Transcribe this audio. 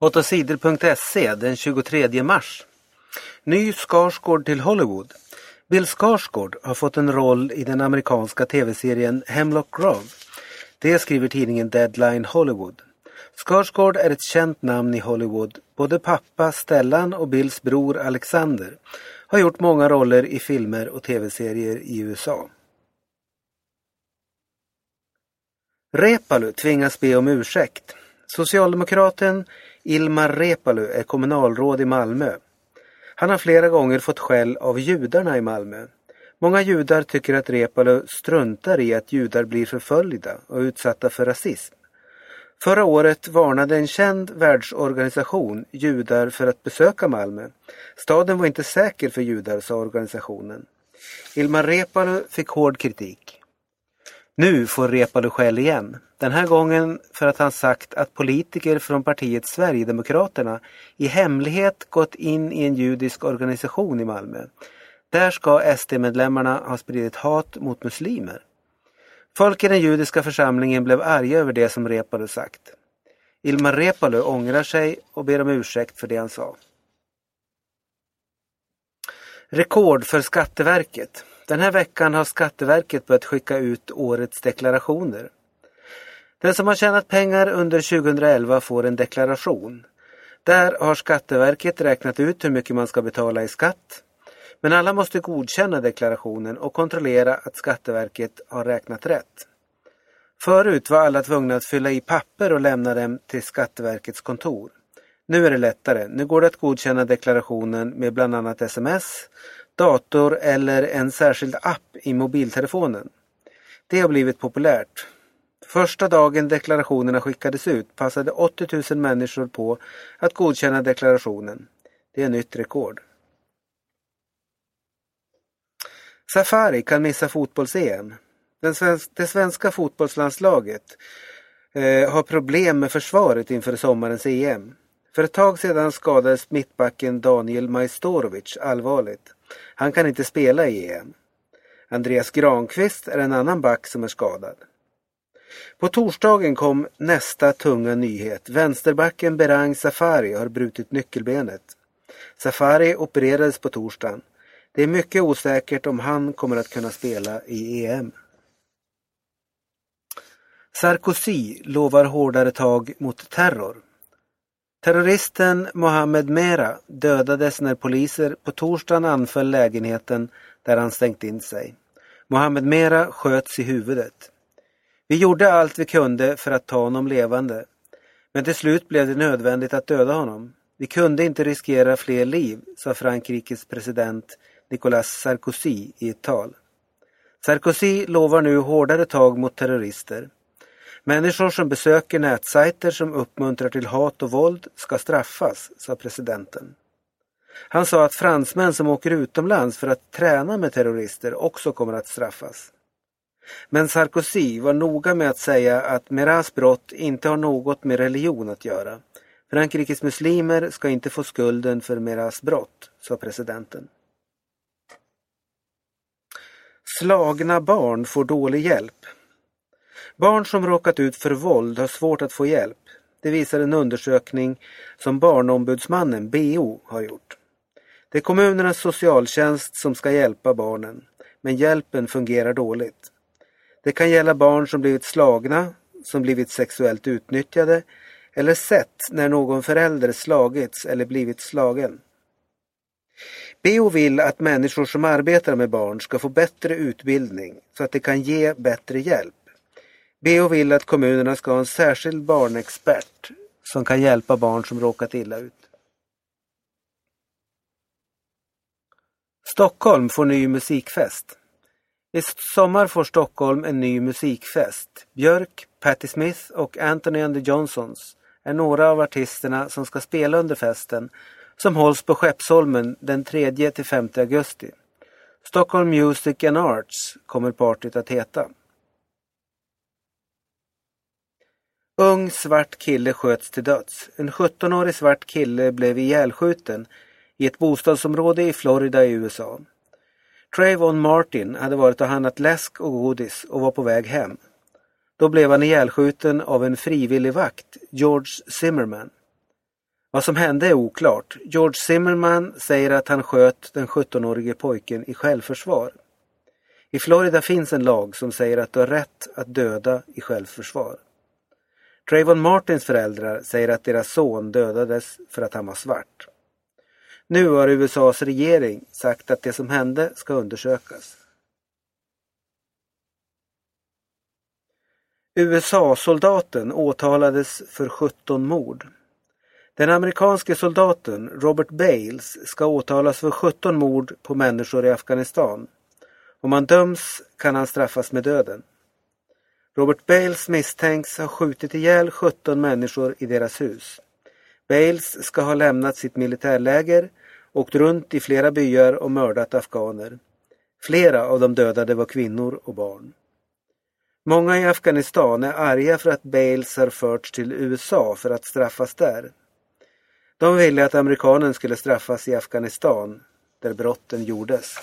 8sidor.se den 23 mars. Ny Skarsgård till Hollywood. Bill Skarsgård har fått en roll i den amerikanska tv-serien Hemlock Grove. Det skriver tidningen Deadline Hollywood. Skarsgård är ett känt namn i Hollywood. Både pappa Stellan och Bills bror Alexander har gjort många roller i filmer och tv-serier i USA. Repalu tvingas be om ursäkt. Socialdemokraten Ilmar Repalu är kommunalråd i Malmö. Han har flera gånger fått skäll av judarna i Malmö. Många judar tycker att Repalu struntar i att judar blir förföljda och utsatta för rasism. Förra året varnade en känd världsorganisation judar för att besöka Malmö. Staden var inte säker för judar, sa organisationen. Ilmar Repalu fick hård kritik. Nu får repade skäll igen. Den här gången för att han sagt att politiker från partiet Sverigedemokraterna i hemlighet gått in i en judisk organisation i Malmö. Där ska SD-medlemmarna ha spridit hat mot muslimer. Folk i den judiska församlingen blev arga över det som Repalu sagt. Ilmar Repalu ångrar sig och ber om ursäkt för det han sa. Rekord för Skatteverket. Den här veckan har Skatteverket börjat skicka ut årets deklarationer. Den som har tjänat pengar under 2011 får en deklaration. Där har Skatteverket räknat ut hur mycket man ska betala i skatt. Men alla måste godkänna deklarationen och kontrollera att Skatteverket har räknat rätt. Förut var alla tvungna att fylla i papper och lämna dem till Skatteverkets kontor. Nu är det lättare. Nu går det att godkänna deklarationen med bland annat sms, dator eller en särskild app i mobiltelefonen. Det har blivit populärt. Första dagen deklarationerna skickades ut passade 80 000 människor på att godkänna deklarationen. Det är nytt rekord. Safari kan missa fotbolls-EM. Det svenska fotbollslandslaget eh, har problem med försvaret inför sommarens EM. För ett tag sedan skadades mittbacken Daniel Majstorovic allvarligt. Han kan inte spela i EM. Andreas Granqvist är en annan back som är skadad. På torsdagen kom nästa tunga nyhet. Vänsterbacken Berang Safari har brutit nyckelbenet. Safari opererades på torsdagen. Det är mycket osäkert om han kommer att kunna spela i EM. Sarkozy lovar hårdare tag mot terror. Terroristen Mohammed Mera dödades när poliser på torsdagen anföll lägenheten där han stängt in sig. Mohammed Mera sköts i huvudet. Vi gjorde allt vi kunde för att ta honom levande. Men till slut blev det nödvändigt att döda honom. Vi kunde inte riskera fler liv, sa Frankrikes president Nicolas Sarkozy i ett tal. Sarkozy lovar nu hårdare tag mot terrorister. Människor som besöker nätsajter som uppmuntrar till hat och våld ska straffas, sa presidenten. Han sa att fransmän som åker utomlands för att träna med terrorister också kommer att straffas. Men Sarkozy var noga med att säga att Meras brott inte har något med religion att göra. Frankrikes muslimer ska inte få skulden för Meras brott, sa presidenten. Slagna barn får dålig hjälp. Barn som råkat ut för våld har svårt att få hjälp. Det visar en undersökning som Barnombudsmannen, BO, har gjort. Det är kommunernas socialtjänst som ska hjälpa barnen, men hjälpen fungerar dåligt. Det kan gälla barn som blivit slagna, som blivit sexuellt utnyttjade eller sett när någon förälder slagits eller blivit slagen. BO vill att människor som arbetar med barn ska få bättre utbildning så att de kan ge bättre hjälp. BO vill att kommunerna ska ha en särskild barnexpert som kan hjälpa barn som råkat illa ut. Stockholm får ny musikfest. I sommar får Stockholm en ny musikfest. Björk, Patti Smith och Anthony and the Johnsons är några av artisterna som ska spela under festen som hålls på Skeppsholmen den 3 till 5 augusti. Stockholm Music and Arts kommer partyt att heta. Ung svart kille sköts till döds. En 17-årig svart kille blev ihjälskjuten i ett bostadsområde i Florida i USA. Trayvon Martin hade varit och handlat läsk och godis och var på väg hem. Då blev han ihjälskjuten av en frivillig vakt, George Zimmerman. Vad som hände är oklart. George Zimmerman säger att han sköt den 17-årige pojken i självförsvar. I Florida finns en lag som säger att du har rätt att döda i självförsvar. Trayvon Martins föräldrar säger att deras son dödades för att han var svart. Nu har USAs regering sagt att det som hände ska undersökas. USA-soldaten åtalades för 17 mord. Den amerikanske soldaten Robert Bales ska åtalas för 17 mord på människor i Afghanistan. Om han döms kan han straffas med döden. Robert Bales misstänks ha skjutit ihjäl 17 människor i deras hus. Bales ska ha lämnat sitt militärläger, åkt runt i flera byar och mördat afghaner. Flera av de dödade var kvinnor och barn. Många i Afghanistan är arga för att Bales har förts till USA för att straffas där. De ville att amerikanen skulle straffas i Afghanistan, där brotten gjordes.